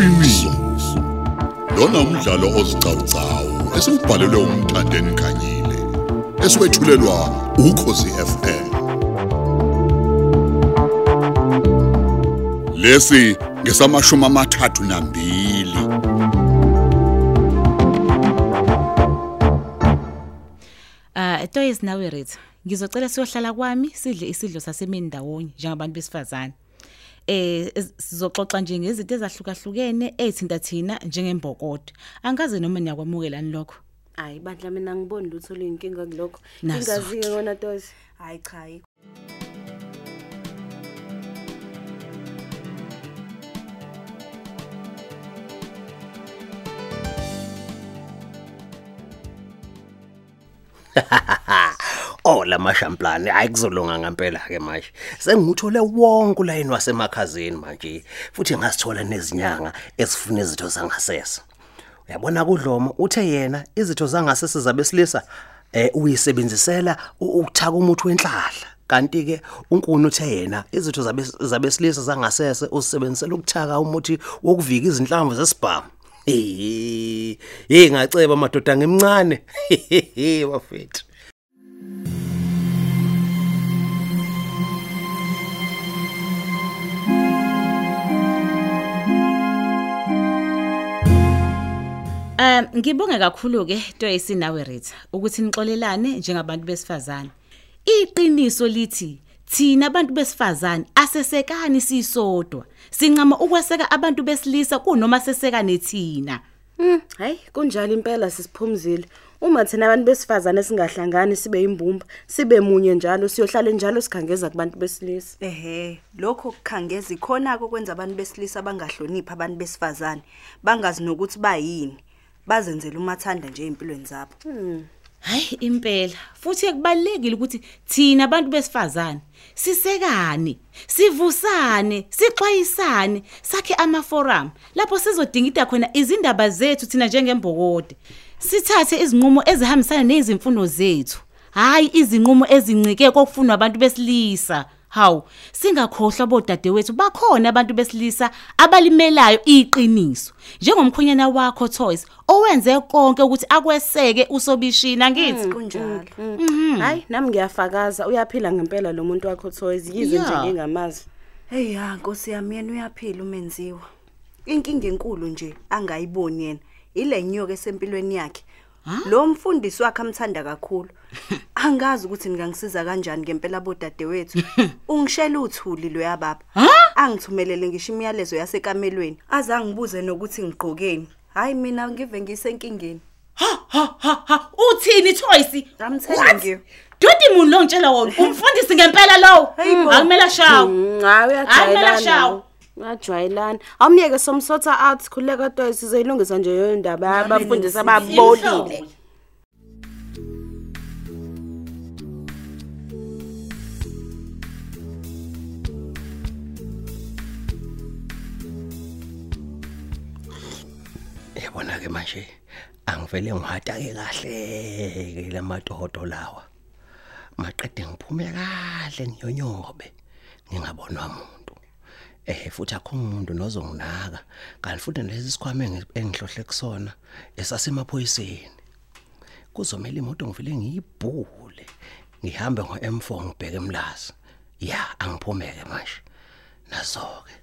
iqiniso lona umdlalo ozicawucawu esibhalelwe umthandeni khanyile eswetshulelwa ukhosi FM lesi ngesamashumi amathathu nambili Ah, Toys nawe Ritha. Ngizocela siyohlala kwami sidle isidlo sasemini ndawonye njengabantu besifazane. Eh ez- sizoxoxa nje ngezinto ezahlukahlukene ezithinta thina njengembokodo. Angazi noma niyakwamukelani lokho. hayi bandla mina ngiboni lutho luyinkinga kulokho Nazo ingazi-ke ngona tozi hayi cha ayikho Oh lamashamplane hayi kuzolunga ngempela ke manje. Sengikuthole wonke ulayini wasemakhazeni manje futhi ngasithola nezinyanga ezifuna izitho zangasese. Uyabona kudlomo uthe yena izitho zangasese zabesilisa eh uyisebenzisela ukuthaka umuthi wenhlahla. Kanti ke unkulu uthe yena izitho zabe- zabesilisa zangasese usebenzisela ukuthaka umuthi wokuvika izinhlamvu zesibhamu. Hey ngaceba madoda ngemncane. Wafethu. Um ngibonge kakhulu ke Toys nawe Ritha ukuthi nixolelane njengabantu besifazane. Iqiniso lithi thina abantu besifazane asesekani sisodwa. Sincama ukweseka abantu besilisa kunoma sesekane thina. Hmm, hayi kunjalo impela sisiphumzile uma thina abantu besifazane singahlangani sibe imbumba sibe munye njalo siyohlala njalo sikhangeza kubantu besilisa ehe lokho kukhangeza ikhona kokwenza abantu besilisa bangahloniphi abantu besifazane bangazi nokuthi bayini bazenzela umathanda nje empilweni zabo. Hayi impela. Futhi ekubalekile ukuthi thina abantu besifazane sisekane sivusane sixwayisane sakhe ama forum lapho sizodingida khona izindaba zethu thina njengembokode. Sithathe izinqumo ezihambisana nezimfuno zethu. Hayi izinqumo ezincike kokufunwa abantu besilisa. Hawu singakhohlwa bodadewethu bakhona abantu besilisa abalimelayo iqiniso. Njengomkhonyana wakho Toys owenze konke ukuthi akweseke usobishina ngithi. Kunjalo. Hayi nami ngiyafakaza. Uyaphila ngempela lo muntu wakho Toys. Yize nje Ya. ngingamazi hey ya nkosi yami yena uyaphila umenziwa. Inkinga enkulu nje angayiboni yena. Ile nyoka esempilweni yakhe. Lo mfundisi wakhe amthanda kakhulu. Angazi ukuthi ngingangisiza kanjani ngempela bodadewethu. Ungishela uthuli lo yababa. Angithumelele ngisho imiyalezo yasekamelweni. Azangibuze nokuthi ngigqokeni. Hayi mina ngive ngisenkingeni. Ha ha ha uthini telling What? you. Dodi muntu lo ngitshela wona. Umfundisi ngempela lo Hey, bo. akumela shawo Mm, hayi Hayi, kumele uyajwayelana ashawe. uyajwayelana awumyeke somsotha out khuleka Toys sizoyilungisa nje yoyo ndaba abafundisi ababolile Yabona ke manje angivele ngihata ke kahle ke lamatohoto lawa. Maqede ngiphume kahle ngiyonyobe ngingabonwa umuntu. Eh futhi akho umuntu nozonginaka. Kanti futhi lesi sikhwame engi- engihlohle kusona esasemaphoyiseni. Kuzomela imoto ngivele ngiyibhule. Ngihambe ngo-M4 ngibheke emlazi. Ya angiphumeke manje. Nazo ke.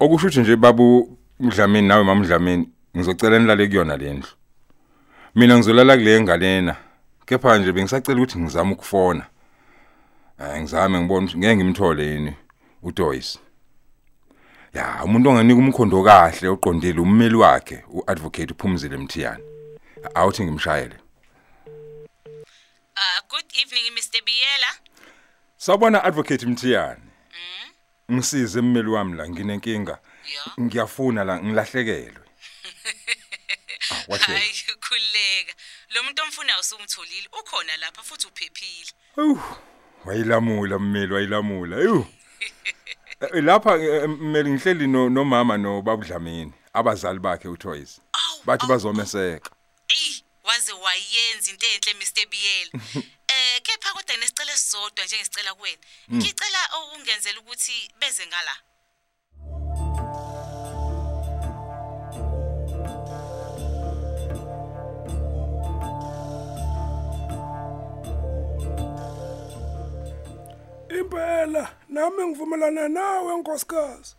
Okusho ukuthi nje babu Mdlamini nawe mamdlamini ngizocela nilale kuyona lendlu. Mina ngizolala kule ngalena. Kepha nje bengisacela ukuthi ngizame ukufona. Eh ngizame ngibone ukuthi ngeke ngimthole yini uDoyce. Ya umuntu onganika umkhondo kahle oqondile ummeli wakhe uadvocate uphumzile Mthiyane. Awuthi ngimshayele. Uh, good evening Mr Biyela. Sawubona advocate Mthiyane. Ngisize emmeli wami la nginenkinga. Ngiyafuna la ngilahlekelwe. Ah, wathini? Hayi khuleka. Lo muntu omfunayo usumtholile ukhona lapha futhi uphephile. Awu, wayilamula mmeli wayilamula. Ayu. Eh, Lapha eh, mmeli ngihleli no nomama nobabudlamini, abazali bakhe uToys. Awu, Bathi awu, bazomeseka. Ey, wazi waze wayenza into enhle Mr Biyela eh kepha kodwa nesicelo esizodwa njengesicela kuwena ngicela ungenzele ukuthi beze ngala impela nami ngivumelana nawe nkosikazi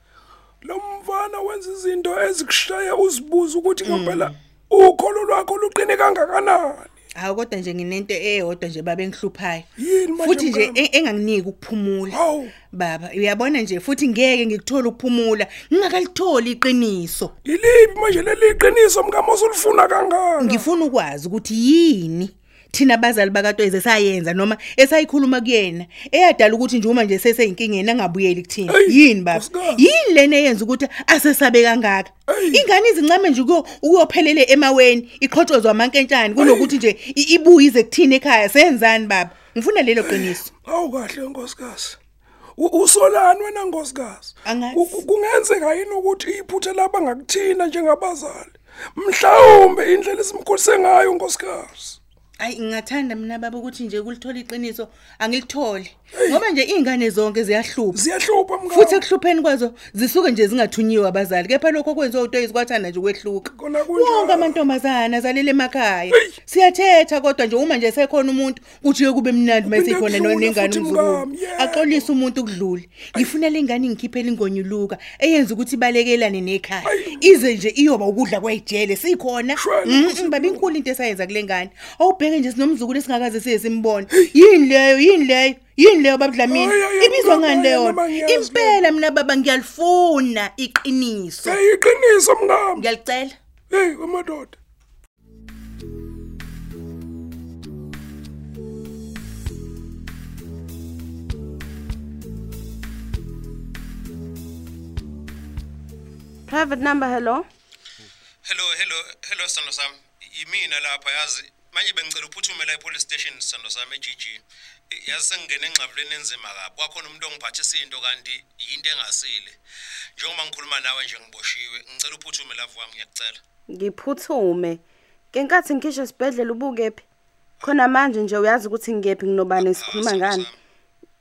lo mfana wenza izinto ezikushaya uzibuza ukuthi ngempela ukholo lwakho luqine kangakanani Hawu kodwa nje nginento eyodwa nje babe ngihluphayo. Yini manje Futhi nje mngani? e- enganginiki ukuphumula. Hawu. Baba, uyabona nje futhi ngeke ngikuthola ukuphumula. Ngingakalitholi iqiniso. yiliphi manje leli qiniso mkama osulifuna kangaka Ngifuna ukwazi ukuthi yini thina abazali bakaTweze sayenza noma esayikhuluma kuyena eyadala ukuthi nje uma nje seseyinkinga angabuyeli kuthina. Yini baba? Yini lena eyenza ukuthi asesabe kangaka? Ingane izincame nje kuyo ukuyophelele emaweni iqhotshozwa amankentshane kunokuthi nje ibuye ize kuthina ekhaya. Senzani baba? Ngifuna lelo qiniso. Awu kahle nkosikazi. Usolani wena nkosikazi? Kungenzeka yini ukuthi iphutha laba ngakuthina njengabazali? Mhlawumbe indlela esimkhulise ngayo nkosikazi. Ayi ngingathanda mina baba ukuthi nje kulithola iqiniso angilitholi. Ngoba nje izingane zonke ziyahlupha. Ziyahlupha mngani. Futhi ekuhlupheni kwazo zisuke nje zingathunyiwe abazali. Kepha lokho kwenziwa uToyisi kwathanda nje ukwehluka. Kona kunjalo. wonke amantombazana azalele emakhaya. Eyi. siyathetha kodwa nje uma nje sekhona umuntu kuthi kube mnandi mase Uphinde ikhona kudlule nengane futhi umzukulu mngami, yebo. axolisa umuntu kudlule ngifuna lengane ngikhiphele ingonyuluka eyenza ukuthi balekelane nekhaya. Ayi. ize nje iyoba ukudla kwejele sikhona. Shwele, Mm, Nkosi mm, baba inkulu into esayenza kule ngane. Awubheke nje sinomzukulu esingakaze siye simbone. Yini leyo? Yini leyo? Yini leyo babudlamini Ayi, ayi, ibizwa mngani, ngani leyo? noma ngiyazi impela mina baba ngiyalifuna iqiniso. Seyiqiniso mngami. Ngiyalicela hey amadoda. Private number hello. Hello, hello, hello sithando sami. Yimina lapha yazi. Manje bengicela uphuthume la epolice station sithando sami eGG. Yazi sengingene engxabuleni enzima kabi. Kwakhona umuntu ongiphathisa into kanti yinto engasile. Njengoba ngikhuluma nawe nje ngiboshiwe. Ngicela uphuthume lapho wami ngiyakucela. Ngiphuthume. Kenkathi ngisho sibedlela ubukephi? Khona manje nje uyazi ukuthi ngiyephi nginobani sikhuluma ngani.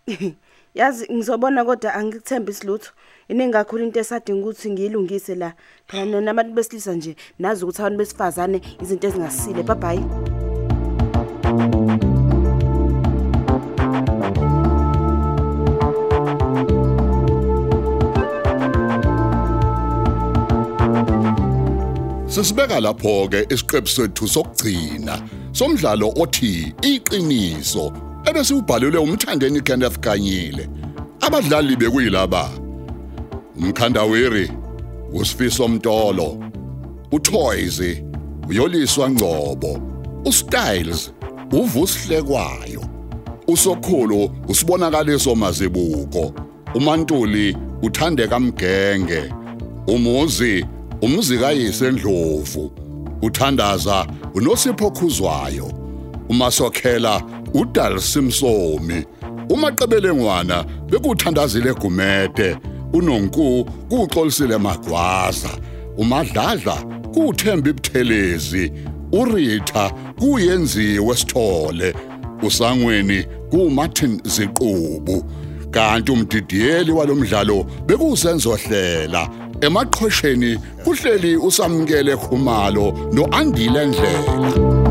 Yazi ngizobona kodwa angikuthembi isilutho. Iningi kakhulu into esadinga ukuthi ngiyilungise la. Phela nabantu besilisa nje nazi ukuthi abantu besifazane izinto ezingasile. Bye bye. Sisibeka lapho ke isiqephu sethu sokugcina somdlalo othi iqiniso ebese ubhalelwe umthandeni Kenneth Kanyile. Abadlali bekuyilaba. Umkhandaweri uSifiso Mtolo, uToys, uyoliswa Ngcobo, uStyles, uvusihlekwayo. Usokhulu usibonakaliso mazibuko, uMantuli uthandeka mgenge, umuzi umzi kayise Ndlovu, uthandaza unosipho khuzwayo, umasokhela uDal Simsomi, umaqebelengwana bekuthandazile Gumede, unonku kuxolisile Magwaza, umadladla kuthemba ibuthelezi, uRitha kuyenziwe sithole, usangweni kuMartin Ziqubu. kanti umdidiyeli walomdlalo bekusenzohlela emaqhosheni kuhleli usamkele khumalo noandile ndlela.